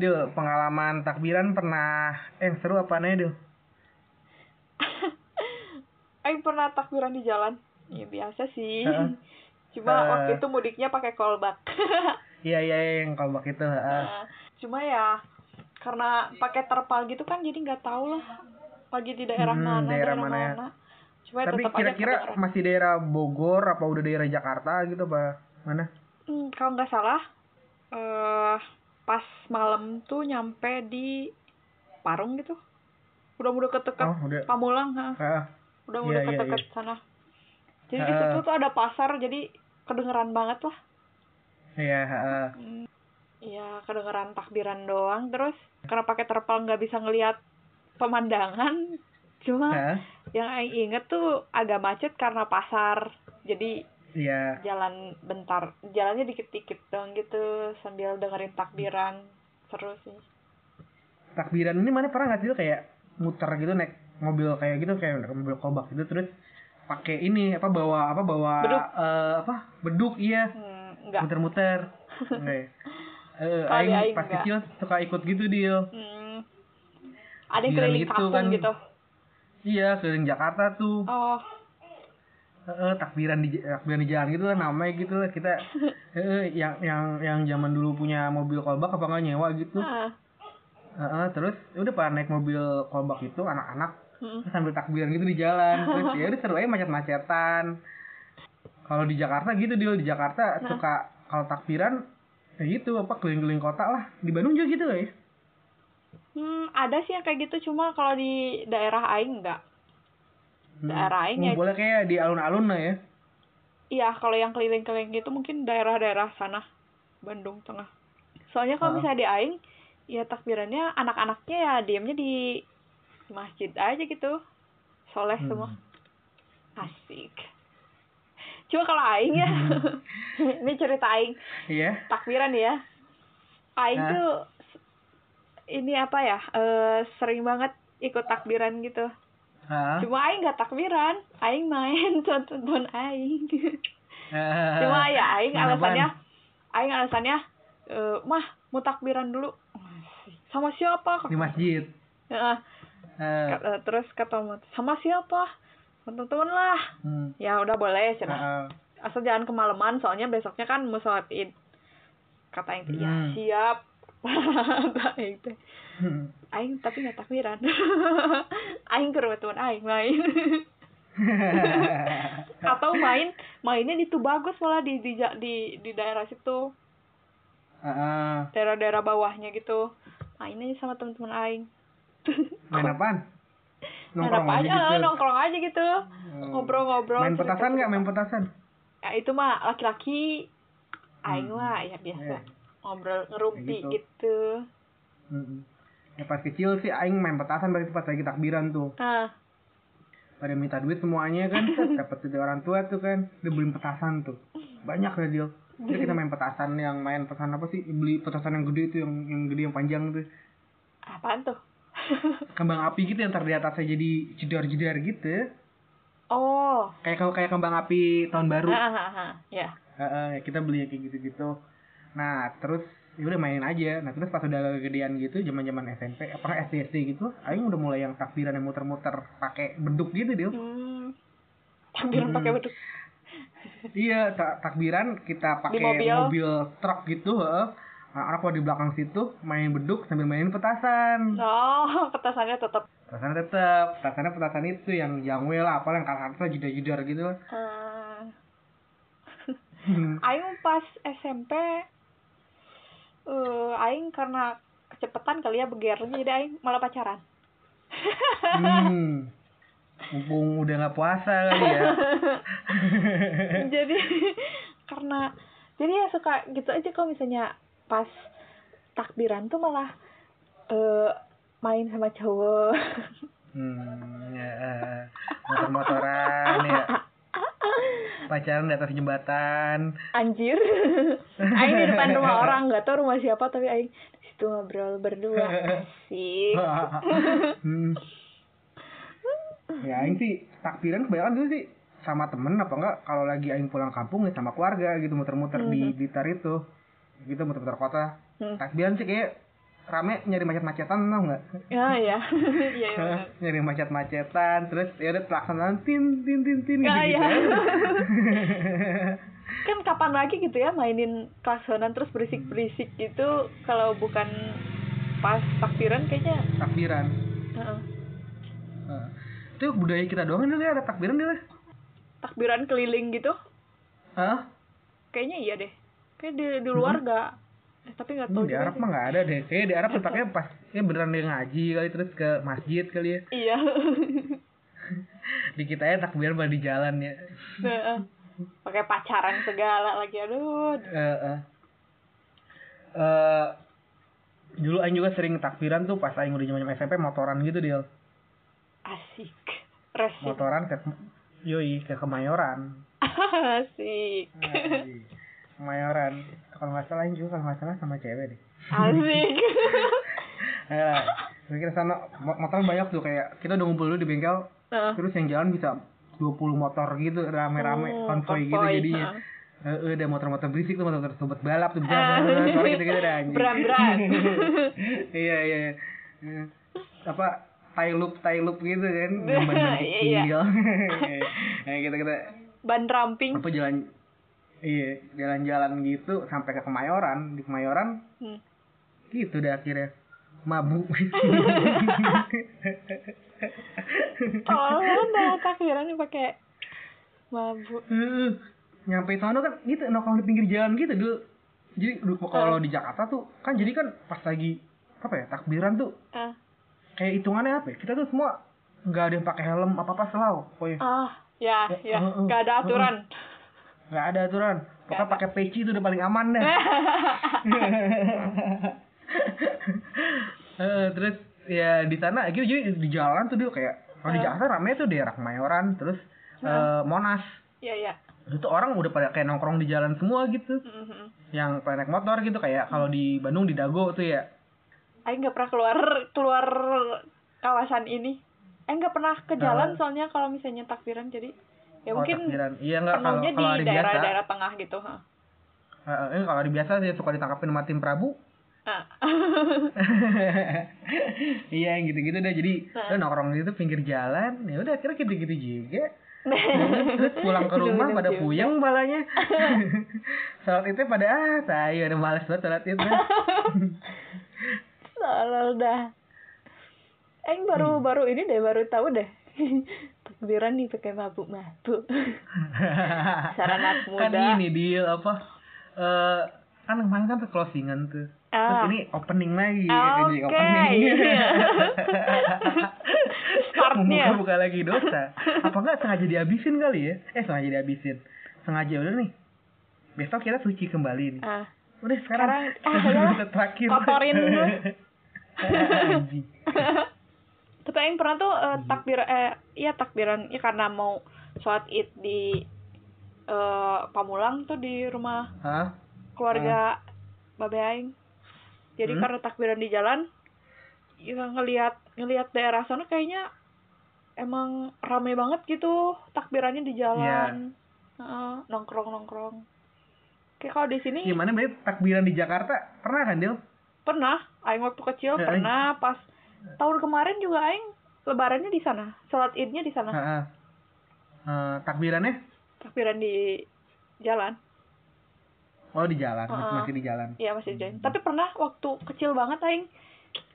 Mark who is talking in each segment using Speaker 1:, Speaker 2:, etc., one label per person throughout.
Speaker 1: Dil, pengalaman takbiran pernah eh seru apa nih Dil?
Speaker 2: Aing pernah takbiran di jalan. Ya biasa sih.
Speaker 1: Heeh.
Speaker 2: Cuma
Speaker 1: Eh.
Speaker 2: waktu itu mudiknya pakai kolbak.
Speaker 1: Iya iya iya, yang kolbak itu. heeh.
Speaker 2: Nah, cuma ya karena pakai terpal gitu kan jadi nggak tahu lah lagi di daerah
Speaker 1: Hmm,
Speaker 2: mana
Speaker 1: daerah
Speaker 2: daerah,
Speaker 1: mana ya.
Speaker 2: mana. Cuma ya
Speaker 1: Tapi kira-kira masih daerah Bogor apa udah daerah Jakarta gitu apa mana?
Speaker 2: Hmm, kalau nggak salah eh pas malam tuh nyampe di Parung gitu. Udah udah keteket
Speaker 1: Oh udah.
Speaker 2: Pamulang, ha.
Speaker 1: Heeh.
Speaker 2: udah
Speaker 1: Iya,
Speaker 2: udah
Speaker 1: iya,
Speaker 2: keteket sana. Jadi di
Speaker 1: Ha.
Speaker 2: situ tuh ada pasar jadi kedengeran banget lah.
Speaker 1: Iya.
Speaker 2: Hmm, Iya, kedengeran takbiran doang terus karena pakai terpal nggak bisa ngelihat pemandangan. Cuma yang Aing inget tuh agak macet karena pasar. Jadi
Speaker 1: Iya.
Speaker 2: jalan bentar, jalannya dikit-dikit dong gitu sambil dengerin takbiran. Seru sih.
Speaker 1: Takbiran ini mana pernah nggak sih kayak muter gitu naik mobil kayak gitu kayak mobil kolbak gitu terus pakai ini apa bawa apa bawa
Speaker 2: Beduk.
Speaker 1: eh, apa beduk iya
Speaker 2: Hmm,
Speaker 1: muter-muter Enggak ya?
Speaker 2: Di
Speaker 1: aing
Speaker 2: aing
Speaker 1: pas
Speaker 2: enggak.
Speaker 1: kecil suka ikut gitu deal
Speaker 2: Hmm. Ada yang keliling
Speaker 1: gitu
Speaker 2: kampung
Speaker 1: kan.
Speaker 2: gitu.
Speaker 1: iya keliling Jakarta tuh
Speaker 2: Oh,
Speaker 1: Heeh, takbiran di takbiran di jalan gitu lah namanya gitu lah kita. Heeh, yang yang yang zaman dulu punya mobil kolbak apa nggak nyewa gitu.
Speaker 2: Ah.
Speaker 1: Heeh, terus ya udah pada naik mobil kolbak itu anak-anak terus sambil takbiran gitu di jalan. Terus ya udah seru aja macet-macetan. Kalau di Jakarta gitu dia di Jakarta
Speaker 2: Nah.
Speaker 1: suka kalau takbiran ya gitu apa keliling-keliling kota lah. Di Bandung juga gitu ya
Speaker 2: Hmm, ada sih yang kayak gitu cuma kalau di daerah aing enggak. Daerah ya.
Speaker 1: boleh kayak di alun-alun lah ya
Speaker 2: Iya, kalau yang keliling-keliling gitu mungkin daerah-daerah sana Bandung Tengah. Soalnya
Speaker 1: Ah.
Speaker 2: kalau misalnya di aing ya takbirannya anak-anaknya ya diamnya di masjid aja gitu. Soleh
Speaker 1: Hmm.
Speaker 2: semua. Asik. Cuma kalau aing ya, ini cerita aing
Speaker 1: iya
Speaker 2: takbiran ya. Aing
Speaker 1: Hah?
Speaker 2: tuh ini apa ya? eh sering banget ikut takbiran gitu. Cuma aing gak takbiran, aing main tonton aing.
Speaker 1: Eh,
Speaker 2: Cuma ya aing alasannya aing alasannya eh mah mau takbiran dulu. Sama siapa?
Speaker 1: di masjid
Speaker 2: Ka- eh, terus kata sama siapa? Temen-temen lah.
Speaker 1: hmm.
Speaker 2: Ya udah boleh cenah.
Speaker 1: Heeh.
Speaker 2: Asal jangan kemalaman soalnya besoknya kan mau sholat id. Kata aing teh, ya
Speaker 1: Hmm.
Speaker 2: siap. Aing teh.
Speaker 1: Hmm.
Speaker 2: Aing tapi nggak takbiran. aing ke rumah teman aing main. Atau main mainnya di Tubagus malah di di di, di daerah situ. Daerah-daerah bawahnya gitu mainnya sama teman-teman aing
Speaker 1: main apaan
Speaker 2: main
Speaker 1: nongkrong
Speaker 2: apa
Speaker 1: aja
Speaker 2: aja
Speaker 1: gitu
Speaker 2: nongkrong aja gitu
Speaker 1: Hmm.
Speaker 2: ngobrol-ngobrol
Speaker 1: main
Speaker 2: cerita-cerita.
Speaker 1: petasan nggak main petasan
Speaker 2: ya itu mah laki-laki aing
Speaker 1: Hmm.
Speaker 2: mah ya biasa
Speaker 1: Eh.
Speaker 2: Ngobrol ngerumpi
Speaker 1: gitu.
Speaker 2: gitu,
Speaker 1: Mm-mm. Ya pas kecil sih aing main petasan berarti pas lagi takbiran tuh.
Speaker 2: ah
Speaker 1: Pada minta duit semuanya kan, dapat dari orang tua tuh kan, dia beliin petasan tuh. Banyak lah deal. Jadi kita main petasan yang main petasan apa sih? Beli petasan yang gede itu yang yang gede yang panjang tuh.
Speaker 2: apaan tuh
Speaker 1: Kembang api gitu yang di atasnya jadi jedar-jedar gitu.
Speaker 2: oh
Speaker 1: Kayak kayak kembang api tahun baru.
Speaker 2: ah, ah, ya
Speaker 1: Heeh, kita beli yang kayak gitu-gitu. Nah, terus ya udah main aja. Nah, terus pas udah gedean gitu, zaman-zaman SMP, apa SD SD gitu, aing udah mulai yang takbiran yang muter-muter pakai beduk gitu, Dil.
Speaker 2: hmm. takbiran
Speaker 1: Hmm.
Speaker 2: pakai beduk
Speaker 1: Iya, ta- takbiran kita pakai
Speaker 2: mobil.
Speaker 1: mobil. truk gitu, heeh. Nah, anak di belakang situ main beduk sambil mainin petasan.
Speaker 2: oh petasannya tetap
Speaker 1: Petasan tetep, petasannya petasan itu yang jangwe lah, apa yang kata jedar-jedar gitu.
Speaker 2: ah.
Speaker 1: Hmm.
Speaker 2: Aing pas SMP eh aing karena kecepatan kali ya begernya jadi aing malah pacaran.
Speaker 1: hmm. Mumpung udah nggak puasa kali ya.
Speaker 2: jadi karena jadi ya suka gitu aja kalau misalnya pas takbiran tuh malah eh main sama cowok.
Speaker 1: Hmm, ya, eh, motor-motoran ya. Pacaran di atas jembatan.
Speaker 2: Anjir. aing di depan rumah orang nggak tahu rumah siapa tapi aing di situ ngobrol berdua. Asik.
Speaker 1: hmm. Ya, aing sih takbiran kebanyakan dulu sih sama temen apa enggak kalau lagi aing pulang kampung ya sama keluarga gitu muter-muter di Blitar itu. Gitu muter-muter kota.
Speaker 2: Hmm.
Speaker 1: Takbiran sih kayak rame nyari macet-macetan tau nggak?
Speaker 2: Ya ya. Iya iya
Speaker 1: Hah, nyari macet-macetan terus ya udah pelaksanaan tin tin tin tin gitu,
Speaker 2: ya. kan kapan lagi gitu ya mainin klaksonan terus berisik berisik gitu kalau bukan pas takbiran kayaknya.
Speaker 1: Takbiran.
Speaker 2: Heeh.
Speaker 1: Heeh. itu budaya kita doang dulu ya ada takbiran dulu
Speaker 2: takbiran keliling gitu?
Speaker 1: Hah?
Speaker 2: kayaknya iya deh. Kayak di di luar nggak eh, tapi nggak tahu
Speaker 1: Hmm, di Arab mah nggak ada deh. Kayaknya di Arab letaknya pas ya beneran dia ngaji kali terus ke masjid kali ya.
Speaker 2: Iya.
Speaker 1: Di kita ya takbiran malah di jalan ya.
Speaker 2: Pakai pacaran segala lagi aduh.
Speaker 1: Eh, eh. Eh, dulu Aing juga sering takbiran tuh pas Aing udah zaman SMP motoran gitu dia
Speaker 2: asik. Resik.
Speaker 1: Motoran ke yoi ke Kemayoran.
Speaker 2: Asik.
Speaker 1: Anjing. Kemayoran kalau nggak salah juga kalau nggak salah sama cewek deh
Speaker 2: asik
Speaker 1: terus kita sana mo- motor banyak tuh kayak kita udah ngumpul dulu di bengkel
Speaker 2: Heeh.
Speaker 1: terus yang jalan bisa 20 motor gitu rame-rame
Speaker 2: Oh,
Speaker 1: konvoy gitu jadinya
Speaker 2: heeh.
Speaker 1: Eh, udah motor-motor berisik tuh motor sobat balap tuh
Speaker 2: Ah.
Speaker 1: suara gitu-gitu dah anjing.
Speaker 2: Berat-berat.
Speaker 1: iya iya. iya. Apa tie loop tie loop gitu kan. Ban-ban
Speaker 2: Iya, iya.
Speaker 1: kecil. Nah, kita kita
Speaker 2: ban ramping
Speaker 1: apa jalan iya jalan-jalan gitu sampai ke Kemayoran. Di Kemayoran
Speaker 2: Hmm.
Speaker 1: gitu deh akhirnya. Mabuk.
Speaker 2: Oh ada takbiran pakai mabuk.
Speaker 1: Eh, nyampe sana kan gitu nongkrong di pinggir jalan gitu dulu. Jadi dulu kalau di Jakarta tuh kan jadi kan pas lagi apa ya takbiran tuh.
Speaker 2: Ah
Speaker 1: kayak hitungannya apa ya? kita tuh semua nggak ada yang pakai helm apa apa selalu pokoknya.
Speaker 2: Ah ya ya
Speaker 1: Eh, eh,
Speaker 2: nggak ada aturan
Speaker 1: nggak ada aturan pokoknya pakai peci itu udah paling aman dah. Eh, terus ya di sana gitu jadi di jalan tuh dulu kayak kalau di. Jakarta rame tuh daerah Kemayoran terus eh, Monas.
Speaker 2: Ya ya
Speaker 1: itu orang udah pada kayak nongkrong di jalan semua gitu.
Speaker 2: Mhm.
Speaker 1: yang pada naik motor gitu kayak kalau di Bandung di Dago tuh ya.
Speaker 2: Aing nggak pernah keluar keluar kawasan ini. Aing nggak pernah ke jalan
Speaker 1: Ah.
Speaker 2: soalnya kalau misalnya takbiran jadi ya mungkin
Speaker 1: takbiran. iya nggak kalau kalau hari biasa
Speaker 2: daerah-daerah tengah gitu ha.
Speaker 1: eh, eh, kalau hari biasa dia suka ditangkapin sama tim Prabu
Speaker 2: Ah.
Speaker 1: iya gitu-gitu deh jadi udah nongkrong gitu pinggir jalan ya udah akhirnya gitu-gitu juga terus pulang ke rumah
Speaker 2: Gitu-gitu
Speaker 1: pada puyeng balanya salat itu pada ah saya udah males banget salat itu
Speaker 2: Salah dah. Aing baru
Speaker 1: Hmm.
Speaker 2: baru ini deh baru tahu deh. Takbiran nih pakai mabuk-mabuk. Sarana anak
Speaker 1: kan
Speaker 2: muda.
Speaker 1: ini deal apa eh kan kemarin kan closingan tuh terus
Speaker 2: Ah.
Speaker 1: ini opening lagi
Speaker 2: Ah,
Speaker 1: jadi
Speaker 2: oke,
Speaker 1: opening
Speaker 2: iya. Startnya.
Speaker 1: buka lagi dosa apa enggak sengaja dihabisin kali ya eh sengaja dihabisin sengaja udah nih besok kita suci kembali nih
Speaker 2: Ah.
Speaker 1: udah sekarang
Speaker 2: Sekarang, ah, ya.
Speaker 1: Terakhir
Speaker 2: Kotorin dulu. Tapi Aing pernah tuh eh, takbir eh iya takbiran ya karena mau sholat id di eh Pamulang tuh di rumah
Speaker 1: Hah?
Speaker 2: keluarga Babe Aing. Jadi
Speaker 1: Hmm.
Speaker 2: karena takbiran di jalan, ya ngelihat ngelihat daerah sana kayaknya emang rame banget gitu takbirannya di jalan. Heeh, nongkrong nongkrong. Kayak kalau di sini
Speaker 1: gimana berarti takbiran di Jakarta pernah kan Dil?
Speaker 2: pernah, Aing waktu kecil
Speaker 1: Ya,
Speaker 2: pernah pas tahun kemarin juga Aing lebarannya di sana, sholat idnya di sana,
Speaker 1: Heeh. Eh, takbirannya
Speaker 2: takbiran di jalan.
Speaker 1: oh di jalan masih,
Speaker 2: Heeh.
Speaker 1: masih di jalan
Speaker 2: Iya masih di jalan. Tapi pernah waktu kecil banget Aing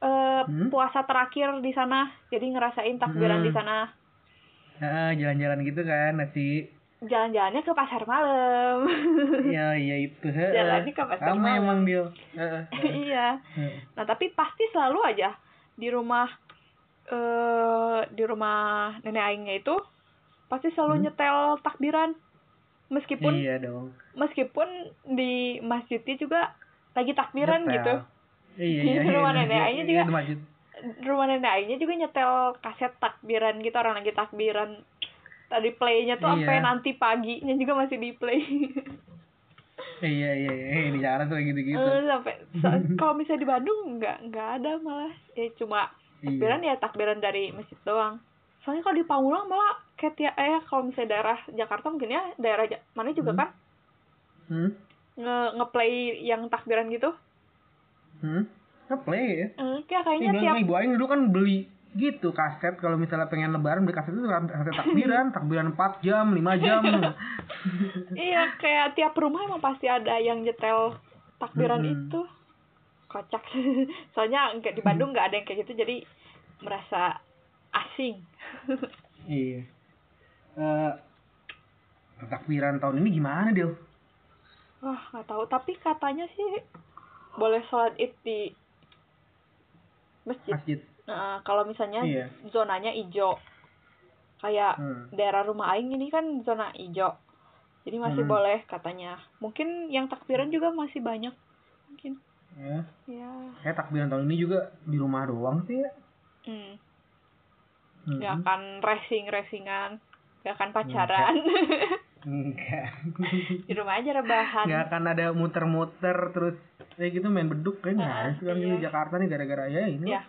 Speaker 2: eh
Speaker 1: Hmm?
Speaker 2: puasa terakhir di sana, jadi ngerasain takbiran
Speaker 1: Hmm.
Speaker 2: di sana.
Speaker 1: Heeh, jalan-jalan gitu kan nasi
Speaker 2: Jalan-jalannya ke pasar malam.
Speaker 1: iya iya itu.
Speaker 2: Jalannya ke pasar
Speaker 1: Sama
Speaker 2: malam.
Speaker 1: emang Heeh.
Speaker 2: iya. Nah, tapi pasti selalu aja di rumah eh di rumah nenek aingnya itu pasti selalu
Speaker 1: Hmm.
Speaker 2: nyetel takbiran. Meskipun
Speaker 1: iya dong
Speaker 2: meskipun di masjidnya juga lagi takbiran
Speaker 1: Nyetel.
Speaker 2: gitu.
Speaker 1: iya
Speaker 2: Di
Speaker 1: iya iya
Speaker 2: rumah nenek
Speaker 1: iya,
Speaker 2: Aingnya
Speaker 1: iya,
Speaker 2: juga.
Speaker 1: di masjid.
Speaker 2: Rumah nenek aingnya juga nyetel kaset takbiran gitu orang lagi takbiran. Tadi playnya tuh sampai
Speaker 1: Iya.
Speaker 2: nanti paginya juga masih di play.
Speaker 1: iya iya iya. Di Jakarta tuh gitu gitu
Speaker 2: Eh, sampai sa- kalau misalnya di Bandung nggak nggak ada malah. Ya cuma takbiran ya takbiran dari masjid doang. Soalnya kalau di Pamulang malah kayak tiap eh kalau misalnya daerah Jakarta mungkin ya daerah mana juga
Speaker 1: Hmm.
Speaker 2: kan?
Speaker 1: Hmm?
Speaker 2: nge ngeplay yang takbiran gitu.
Speaker 1: Hmm? ngeplay ya?
Speaker 2: Eh, kayak kayaknya
Speaker 1: Ini
Speaker 2: tiap
Speaker 1: ibu Aing dulu kan beli gitu kaset. Kalau misalnya pengen lebaran beli kaset itu kaset takbiran. Takbiran 4 jam 5 jam.
Speaker 2: Iya kayak tiap rumah emang pasti ada yang nyetel takbiran
Speaker 1: Mm-mm.
Speaker 2: itu. Kocak. Soalnya nggak di Bandung nggak ada yang kayak gitu jadi merasa asing.
Speaker 1: Iya. Eh, takbiran tahun ini gimana Del?
Speaker 2: wah nggak tahu. Tapi katanya sih boleh sholat id di masjid.
Speaker 1: Masjid
Speaker 2: Nah, kalau misalnya
Speaker 1: Iya.
Speaker 2: zonanya hijau kayak
Speaker 1: Hmm.
Speaker 2: daerah rumah Aing ini kan zona hijau jadi masih
Speaker 1: Hmm.
Speaker 2: boleh katanya. Mungkin yang takbiran juga masih banyak. Mungkin.
Speaker 1: Ya.
Speaker 2: Ya
Speaker 1: kayak takbiran tahun ini juga di rumah doang sih ya.
Speaker 2: Hmm.
Speaker 1: Hmm.
Speaker 2: nggak akan racing racingan nggak akan pacaran.
Speaker 1: Enggak
Speaker 2: di rumah aja rebahan.
Speaker 1: Nggak akan ada muter-muter terus kayak gitu main beduk kan nggak ada
Speaker 2: Ah,
Speaker 1: sih kan
Speaker 2: iya.
Speaker 1: di Jakarta nih gara-gara ya ini.
Speaker 2: Ya